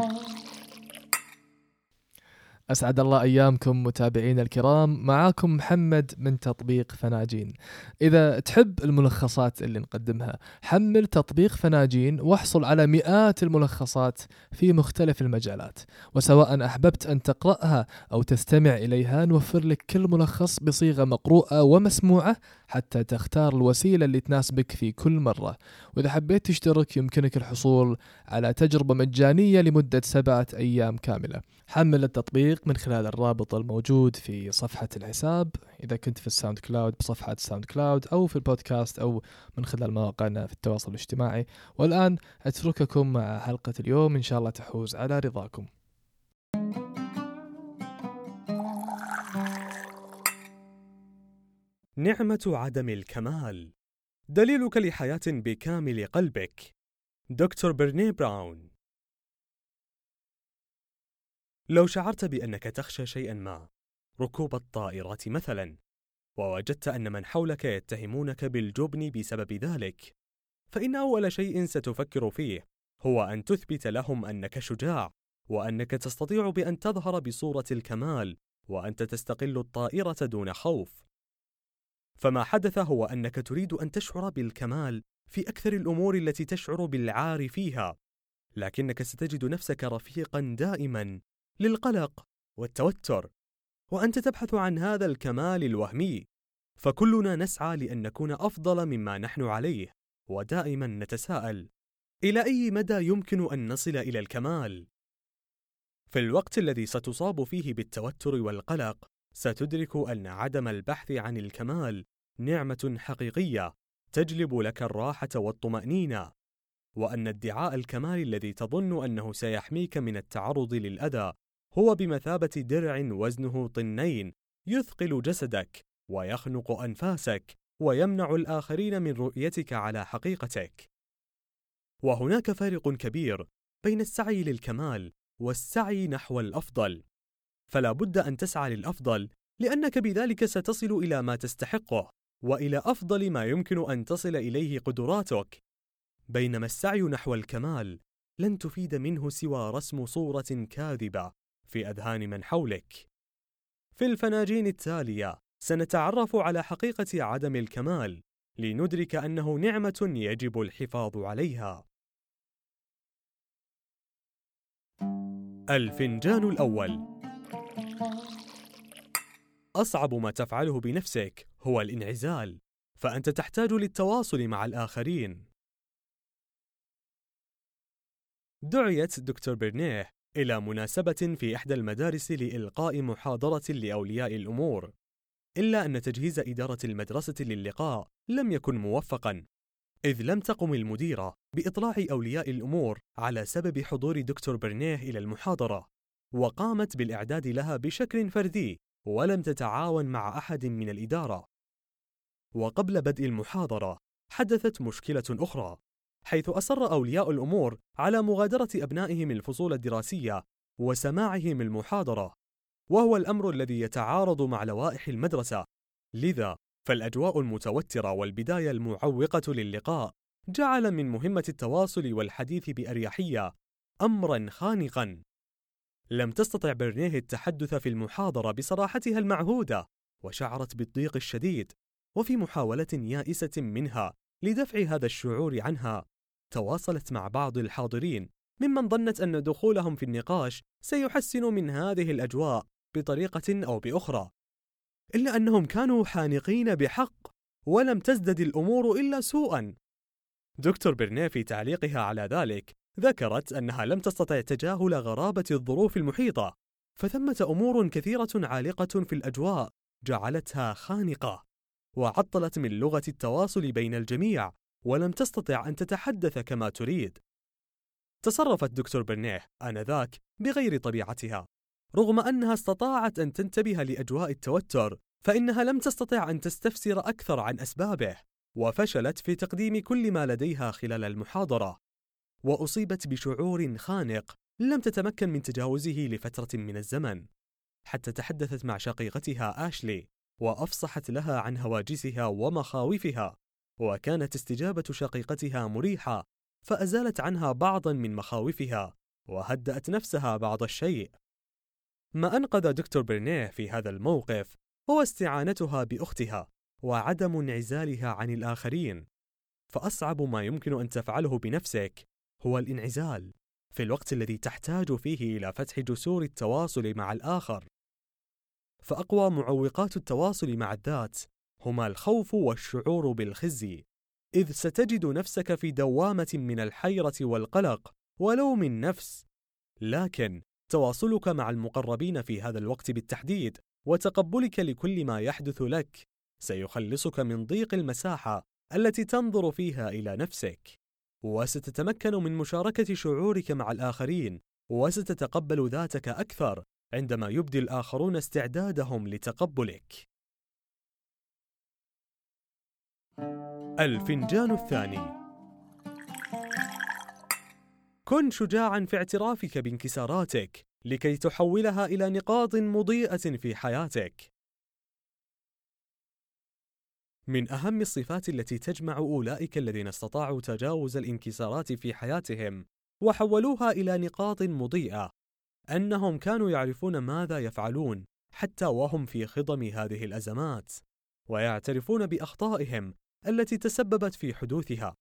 Bye. أسعد الله أيامكم متابعينا الكرام. معاكم محمد من تطبيق فناجين. إذا تحب الملخصات اللي نقدمها حمل تطبيق فناجين واحصل على مئات الملخصات في مختلف المجالات. وسواء أحببت أن تقرأها أو تستمع إليها نوفر لك كل ملخص بصيغة مقروءة ومسموعة حتى تختار الوسيلة اللي تناسبك في كل مرة. وإذا حبيت تشترك يمكنك الحصول على تجربة مجانية لمدة سبعة أيام كاملة. حمل التطبيق من خلال الرابط الموجود في صفحة الحساب إذا كنت في ال SoundCloud بصفحة ال SoundCloud أو في البودكاست أو من خلال مواقعنا في التواصل الاجتماعي. والآن أترككم مع حلقة اليوم إن شاء الله تحوز على رضاكم. نعمة عدم الكمال. دليلك لحياة بكامل قلبك. دكتور برني براون. لو شعرت بأنك تخشى شيئا ما ركوب الطائرات مثلا ووجدت أن من حولك يتهمونك بالجبن بسبب ذلك فإن أول شيء ستفكر فيه هو أن تثبت لهم أنك شجاع وأنك تستطيع بأن تظهر بصورة الكمال وأنت تستقل الطائرة دون خوف. فما حدث هو أنك تريد أن تشعر بالكمال في أكثر الأمور التي تشعر بالعار فيها لكنك ستجد نفسك رفيقا دائما. للقلق والتوتر وأنت تبحث عن هذا الكمال الوهمي. فكلنا نسعى لأن نكون أفضل مما نحن عليه ودائما نتساءل إلى أي مدى يمكن أن نصل إلى الكمال؟ في الوقت الذي ستصاب فيه بالتوتر والقلق ستدرك أن عدم البحث عن الكمال نعمة حقيقية تجلب لك الراحة والطمأنينة وأن ادعاء الكمال الذي تظن أنه سيحميك من التعرض للأذى هو بمثابة درع وزنه طنين يثقل جسدك ويخنق أنفاسك ويمنع الآخرين من رؤيتك على حقيقتك. وهناك فارق كبير بين السعي للكمال والسعي نحو الأفضل. فلا بد أن تسعى للأفضل لأنك بذلك ستصل إلى ما تستحقه وإلى أفضل ما يمكن أن تصل إليه قدراتك. بينما السعي نحو الكمال لن تفيد منه سوى رسم صورة كاذبة في أذهان من حولك. في الفناجين التالية سنتعرف على حقيقة عدم الكمال لندرك أنه نعمة يجب الحفاظ عليها. الفنجان الأول أصعب ما تفعله بنفسك هو الانعزال، فأنت تحتاج للتواصل مع الآخرين. دعيت دكتور برنيه إلى مناسبة في إحدى المدارس لإلقاء محاضرة لأولياء الأمور، إلا أن تجهيز إدارة المدرسة للقاء لم يكن موفقًا، إذ لم تقم المديرة بإطلاع أولياء الأمور على سبب حضور دكتور برنيه إلى المحاضرة، وقامت بالإعداد لها بشكل فردي، ولم تتعاون مع أحد من الإدارة. وقبل بدء المحاضرة، حدثت مشكلة أخرى، حيث أصر أولياء الأمور على مغادرة أبنائهم الفصول الدراسية وسماعهم المحاضرة، وهو الأمر الذي يتعارض مع لوائح المدرسة، لذا فالأجواء المتوترة والبداية المعوقة للقاء جعل من مهمة التواصل والحديث بأريحية أمرًا خانقًا. لم تستطع برنيه التحدث في المحاضرة بصراحتها المعهودة، وشعرت بالضيق الشديد، وفي محاولة يائسة منها لدفع هذا الشعور عنها تواصلت مع بعض الحاضرين ممن ظنت أن دخولهم في النقاش سيحسن من هذه الأجواء بطريقة أو بأخرى. إلا أنهم كانوا حانقين بحق ولم تزدد الأمور إلا سوءا. دكتور برنيه في تعليقها على ذلك ذكرت أنها لم تستطع تجاهل غرابة الظروف المحيطة فثمة أمور كثيرة عالقة في الأجواء جعلتها خانقة وعطلت من لغة التواصل بين الجميع. ولم تستطع أن تتحدث كما تريد. تصرفت دكتور برنيه آنذاك بغير طبيعتها، رغم أنها استطاعت أن تنتبه لأجواء التوتر، فإنها لم تستطع أن تستفسر أكثر عن أسبابه، وفشلت في تقديم كل ما لديها خلال المحاضرة، وأصيبت بشعور خانق لم تتمكن من تجاوزه لفترة من الزمن، حتى تحدثت مع شقيقتها آشلي، وأفصحت لها عن هواجسها ومخاوفها، وكانت استجابة شقيقتها مريحة، فأزالت عنها بعضا من مخاوفها، وهدأت نفسها بعض الشيء. ما أنقذ دكتور برنيه في هذا الموقف هو استعانتها بأختها وعدم انعزالها عن الآخرين. فأصعب ما يمكن أن تفعله بنفسك هو الانعزال في الوقت الذي تحتاج فيه إلى فتح جسور التواصل مع الآخر. فأقوى معوقات التواصل مع الذات هما الخوف والشعور بالخزي. إذ ستجد نفسك في دوامة من الحيرة والقلق ولوم النفس لكن تواصلك مع المقربين في هذا الوقت بالتحديد وتقبلك لكل ما يحدث لك سيخلصك من ضيق المساحة التي تنظر فيها إلى نفسك. وستتمكن من مشاركة شعورك مع الآخرين وستتقبل ذاتك أكثر عندما يبدي الآخرون استعدادهم لتقبلك. الفنجان الثاني. كن شجاعا في اعترافك بانكساراتك لكي تحولها إلى نقاط مضيئة في حياتك. من أهم الصفات التي تجمع أولئك الذين استطاعوا تجاوز الانكسارات في حياتهم وحولوها إلى نقاط مضيئة أنهم كانوا يعرفون ماذا يفعلون حتى وهم في خضم هذه الأزمات ويعترفون بأخطائهم التي تسببت في حدوثها.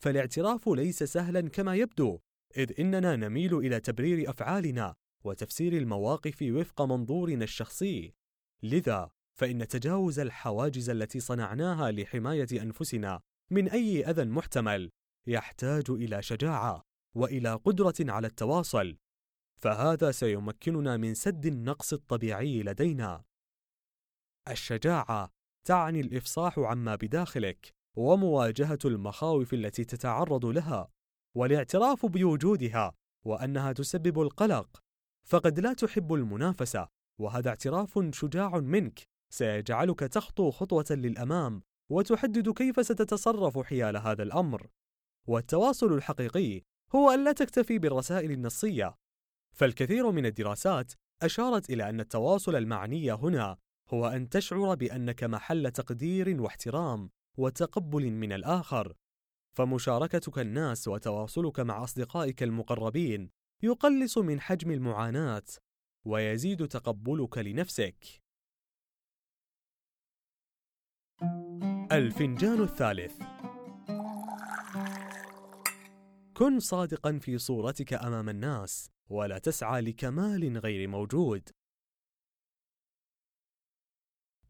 فالاعتراف ليس سهلا كما يبدو إذ إننا نميل إلى تبرير أفعالنا وتفسير المواقف وفق منظورنا الشخصي. لذا فإن تجاوز الحواجز التي صنعناها لحماية أنفسنا من أي أذى محتمل يحتاج إلى شجاعة وإلى قدرة على التواصل. فهذا سيمكننا من سد النقص الطبيعي لدينا. الشجاعة تعني الإفصاح عما بداخلك ومواجهة المخاوف التي تتعرض لها والاعتراف بوجودها وأنها تسبب القلق. فقد لا تحب المنافسة وهذا اعتراف شجاع منك. سيجعلك تخطو خطوة للأمام وتحدد كيف ستتصرف حيال هذا الأمر. والتواصل الحقيقي هو أن لا تكتفي بالرسائل النصية. فالكثير من الدراسات أشارت إلى أن التواصل المعني هنا هو أن تشعر بأنك محل تقدير واحترام وتقبل من الآخر. فمشاركتك الناس وتواصلك مع أصدقائك المقربين يقلص من حجم المعاناة ويزيد تقبلك لنفسك. الفنجان الثالث. كن صادقا في صورتك أمام الناس ولا تسعى لكمال غير موجود.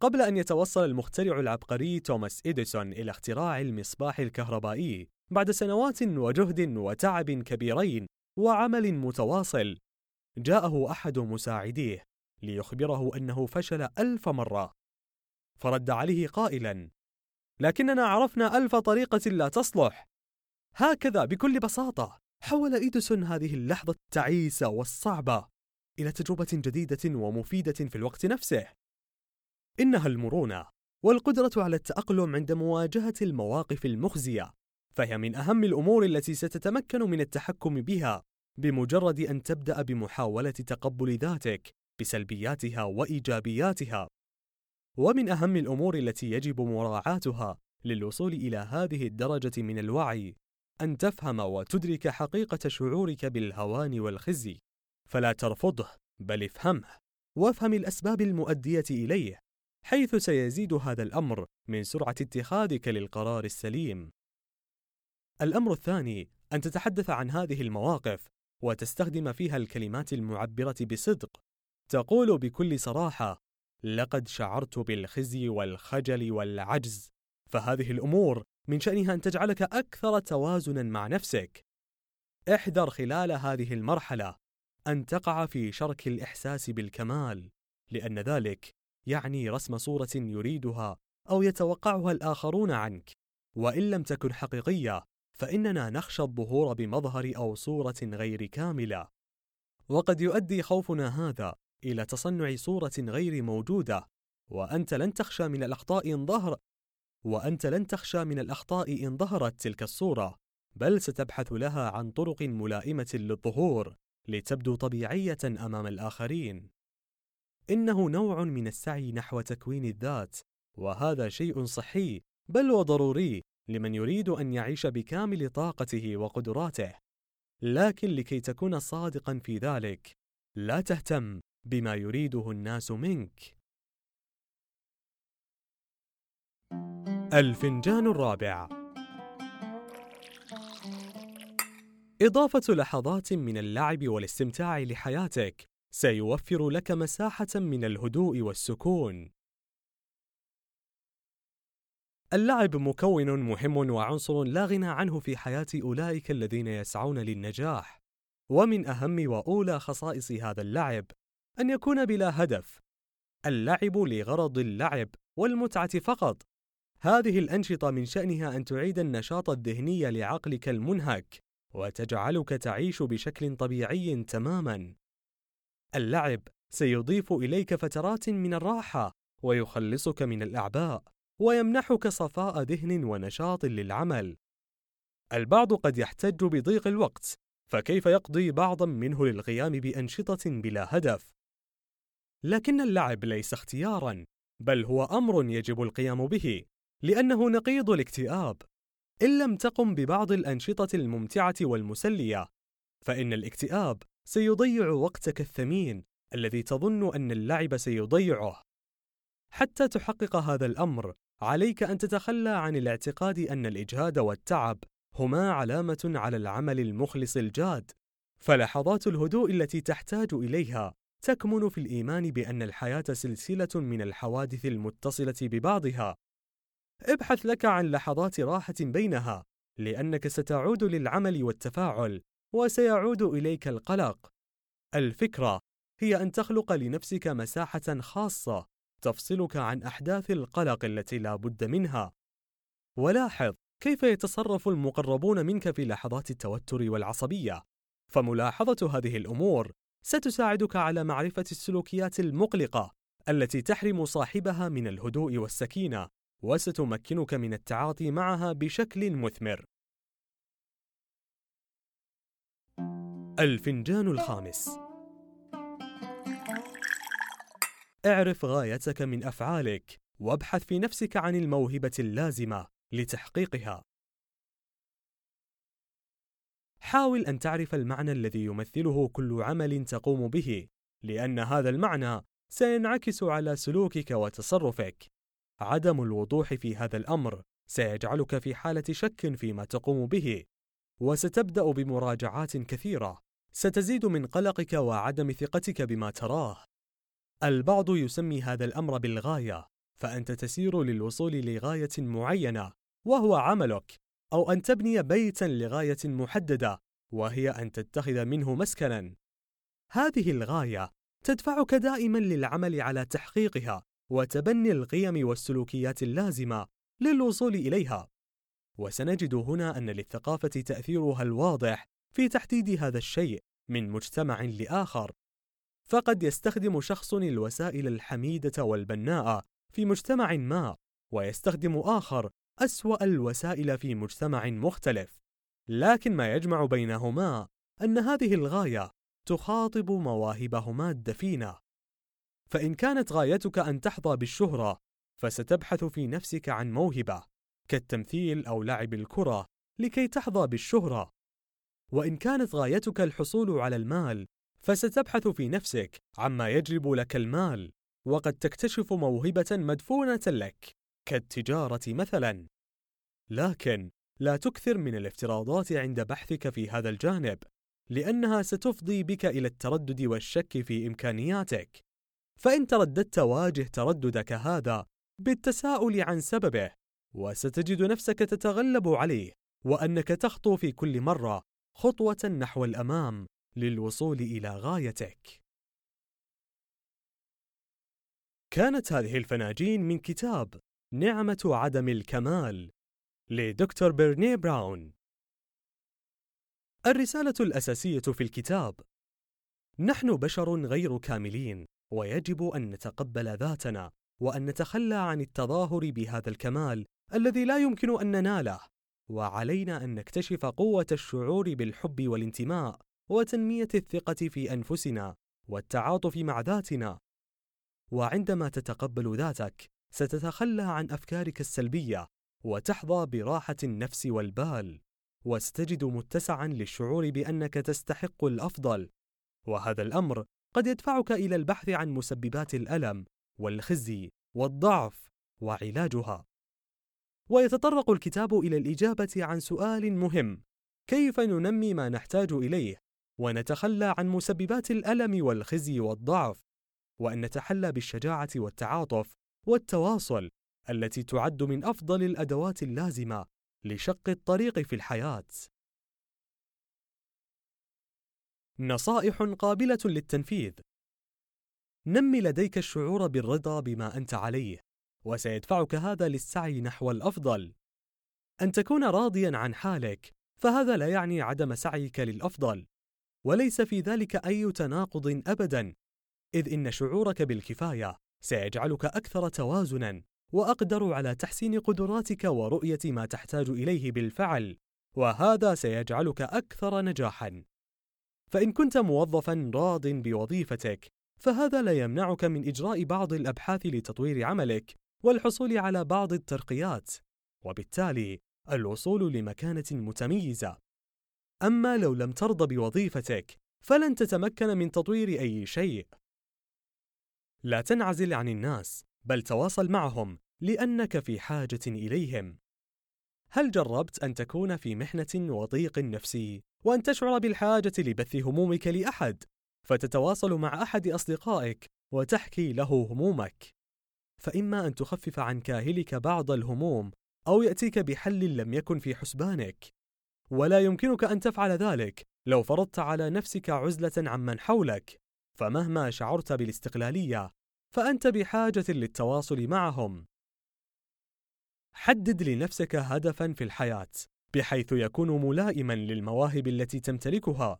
قبل أن يتوصل المخترع العبقري توماس إديسون إلى اختراع المصباح الكهربائي بعد سنوات وجهد وتعب كبيرين وعمل متواصل جاءه أحد مساعديه ليخبره أنه فشل ألف مرة. فرد عليه قائلا لكننا عرفنا ألف طريقة لا تصلح. هكذا بكل بساطة حول إيديسون هذه اللحظة التعيسة والصعبة إلى تجربة جديدة ومفيدة في الوقت نفسه. إنها المرونة والقدرة على التأقلم عند مواجهة المواقف المخزية فهي من أهم الأمور التي ستتمكن من التحكم بها بمجرد أن تبدأ بمحاولة تقبل ذاتك بسلبياتها وإيجابياتها. ومن أهم الأمور التي يجب مراعاتها للوصول إلى هذه الدرجة من الوعي أن تفهم وتدرك حقيقة شعورك بالهوان والخزي. فلا ترفضه بل افهمه وافهم الأسباب المؤدية إليه. حيث سيزيد هذا الأمر من سرعة اتخاذك للقرار السليم. الأمر الثاني أن تتحدث عن هذه المواقف وتستخدم فيها الكلمات المعبرة بصدق. تقول بكل صراحة: لقد شعرت بالخزي والخجل والعجز، فهذه الأمور من شأنها أن تجعلك أكثر توازنا مع نفسك. احذر خلال هذه المرحلة أن تقع في شرك الإحساس بالكمال، لأن ذلك يعني رسم صورة يريدها أو يتوقعها الآخرون عنك، وإن لم تكن حقيقية، فإننا نخشى الظهور بمظهر أو صورة غير كاملة. وقد يؤدي خوفنا هذا إلى تصنع صورة غير موجودة، وأنت لن تخشى من الأخطاء إن ظهر وأنت لن تخشى من الأخطاء إن ظهرت تلك الصورة، بل ستبحث لها عن طرق ملائمة للظهور لتبدو طبيعية أمام الآخرين. إنه نوع من السعي نحو تكوين الذات، وهذا شيء صحي بل وضروري لمن يريد أن يعيش بكامل طاقته وقدراته. لكن لكي تكون صادقا في ذلك لا تهتم بما يريده الناس منك. الفنجان الرابع. إضافة لحظات من اللعب والاستمتاع لحياتك. سيوفر لك مساحة من الهدوء والسكون. اللعب مكون مهم وعنصر لا غنى عنه في حياة أولئك الذين يسعون للنجاح. ومن أهم وأولى خصائص هذا اللعب أن يكون بلا هدف. اللعب لغرض اللعب والمتعة فقط. هذه الأنشطة من شأنها أن تعيد النشاط الذهني لعقلك المنهك وتجعلك تعيش بشكل طبيعي تماما اللعب. سيضيف إليك فترات من الراحة ويخلصك من الأعباء ويمنحك صفاء ذهن ونشاط للعمل. البعض قد يحتج بضيق الوقت فكيف يقضي بعضا منه للقيام بأنشطة بلا هدف؟ لكن اللعب ليس اختيارا بل هو أمر يجب القيام به لأنه نقيض الاكتئاب. إن لم تقم ببعض الأنشطة الممتعة والمسلية، فإن الاكتئاب سيضيع وقتك الثمين الذي تظن أن اللعب سيضيعه. حتى تحقق هذا الأمر، عليك أن تتخلى عن الاعتقاد أن الإجهاد والتعب هما علامة على العمل المخلص الجاد، فلحظات الهدوء التي تحتاج إليها تكمن في الإيمان بأن الحياة سلسلة من الحوادث المتصلة ببعضها، ابحث لك عن لحظات راحة بينها، لأنك ستعود للعمل والتفاعل، وسيعود إليك القلق. الفكرة هي أن تخلق لنفسك مساحة خاصة تفصلك عن أحداث القلق التي لا بد منها. ولاحظ كيف يتصرف المقربون منك في لحظات التوتر والعصبية، فملاحظة هذه الأمور ستساعدك على معرفة السلوكيات المقلقة التي تحرم صاحبها من الهدوء والسكينة وستمكنك من التعاطي معها بشكل مثمر. الفنجان الخامس اعرف غايتك من أفعالك وابحث في نفسك عن الموهبة اللازمة لتحقيقها. حاول أن تعرف المعنى الذي يمثله كل عمل تقوم به، لأن هذا المعنى سينعكس على سلوكك وتصرفك. عدم الوضوح في هذا الأمر سيجعلك في حالة شك فيما تقوم به وستبدأ بمراجعات كثيرة. ستزيد من قلقك وعدم ثقتك بما تراه. البعض يسمي هذا الأمر بالغاية فأنت تسير للوصول لغاية معينة وهو عملك أو أن تبني بيتا لغاية محددة وهي أن تتخذ منه مسكنا. هذه الغاية تدفعك دائما للعمل على تحقيقها وتبني القيم والسلوكيات اللازمة للوصول إليها. وسنجد هنا أن للثقافة تأثيرها الواضح في تحديد هذا الشيء من مجتمع لآخر. فقد يستخدم شخص الوسائل الحميدة والبناءة في مجتمع ما ويستخدم آخر أسوأ الوسائل في مجتمع مختلف. لكن ما يجمع بينهما أن هذه الغاية تخاطب مواهبهما الدفينة. فإن كانت غايتك أن تحظى بالشهرة، فستبحث في نفسك عن موهبة. كالتمثيل أو لعب الكرة لكي تحظى بالشهرة. وإن كانت غايتك الحصول على المال، فستبحث في نفسك عما يجلب لك المال، وقد تكتشف موهبة مدفونة لك كالتجارة مثلا. لكن لا تكثر من الافتراضات عند بحثك في هذا الجانب، لأنها ستفضي بك إلى التردد والشك في إمكانياتك. فإن ترددت واجه ترددك هذا بالتساؤل عن سببه وستجد نفسك تتغلب عليه وأنك تخطو في كل مرة خطوة نحو الأمام للوصول إلى غايتك. كانت هذه الفناجين من كتاب نعمة عدم الكمال لدكتور بيرني براون. الرسالة الأساسية في الكتاب: نحن بشر غير كاملين، ويجب أن نتقبل ذاتنا وأن نتخلى عن التظاهر بهذا الكمال الذي لا يمكن أن نناله. وعلينا أن نكتشف قوة الشعور بالحب والانتماء وتنمية الثقة في أنفسنا والتعاطف مع ذاتنا. وعندما تتقبل ذاتك ستتخلى عن أفكارك السلبية وتحظى براحة النفس والبال وستجد متسعا للشعور بأنك تستحق الأفضل. وهذا الأمر قد يدفعك إلى البحث عن مسببات الألم والخزي والضعف وعلاجها. ويتطرق الكتاب إلى الإجابة عن سؤال مهم. كيف ننمي ما نحتاج إليه؟ ونتخلى عن مسببات الألم والخزي والضعف. وأن نتحلى بالشجاعة والتعاطف والتواصل التي تعد من أفضل الأدوات اللازمة لشق الطريق في الحياة. نصائح قابلة للتنفيذ. نمي لديك الشعور بالرضا بما أنت عليه. وسيدفعك هذا للسعي نحو الأفضل. أن تكون راضيا عن حالك فهذا لا يعني عدم سعيك للأفضل. وليس في ذلك أي تناقض ابدا. إذ إن شعورك بالكفاية سيجعلك أكثر توازنا وأقدر على تحسين قدراتك ورؤية ما تحتاج إليه بالفعل وهذا سيجعلك أكثر نجاحا. فإن كنت موظفا راض بوظيفتك فهذا لا يمنعك من إجراء بعض الأبحاث لتطوير عملك. والحصول على بعض الترقيات وبالتالي الوصول لمكانة متميزة. أما لو لم ترضى بوظيفتك فلن تتمكن من تطوير أي شيء. لا تنعزل عن الناس بل تواصل معهم لأنك في حاجة إليهم. هل جربت أن تكون في محنة وضيق نفسي وأن تشعر بالحاجة لبث همومك لأحد فتتواصل مع أحد أصدقائك وتحكي له همومك؟ فإما أن تخفف عن كاهلك بعض الهموم أو يأتيك بحل لم يكن في حسبانك. ولا يمكنك أن تفعل ذلك لو فرضت على نفسك عزلة عمن حولك. فمهما شعرت بالاستقلالية فأنت بحاجة للتواصل معهم. حدد لنفسك هدفا في الحياة بحيث يكون ملائما للمواهب التي تمتلكها.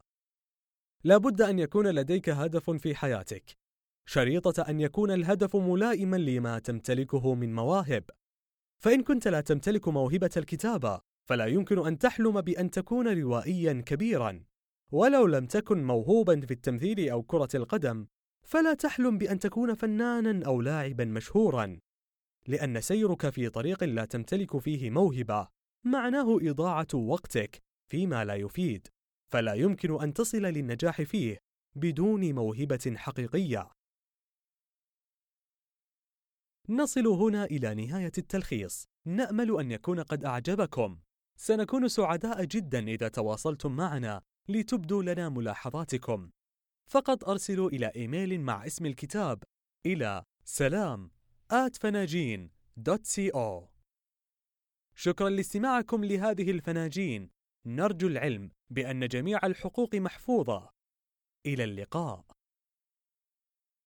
لا بد أن يكون لديك هدف في حياتك. شريطة أن يكون الهدف ملائما لما تمتلكه من مواهب. فإن كنت لا تمتلك موهبة الكتابة فلا يمكن أن تحلم بأن تكون روائيا كبيرا. ولو لم تكن موهوبا في التمثيل أو كرة القدم فلا تحلم بأن تكون فنانا أو لاعبا مشهورا. لأن سيرك في طريق لا تمتلك فيه موهبة معناه إضاعة وقتك فيما لا يفيد. فلا يمكن أن تصل للنجاح فيه بدون موهبة حقيقية. نصل هنا إلى نهاية التلخيص. نأمل أن يكون قد أعجبكم. سنكون سعداء جدا إذا تواصلتم معنا لتبدوا لنا ملاحظاتكم. فقط أرسلوا إلى إيميل مع اسم الكتاب. إلى سلام فناجين أو. شكرا لاستماعكم لهذه الفناجين. نرجو العلم بأن جميع الحقوق محفوظة. إلى اللقاء.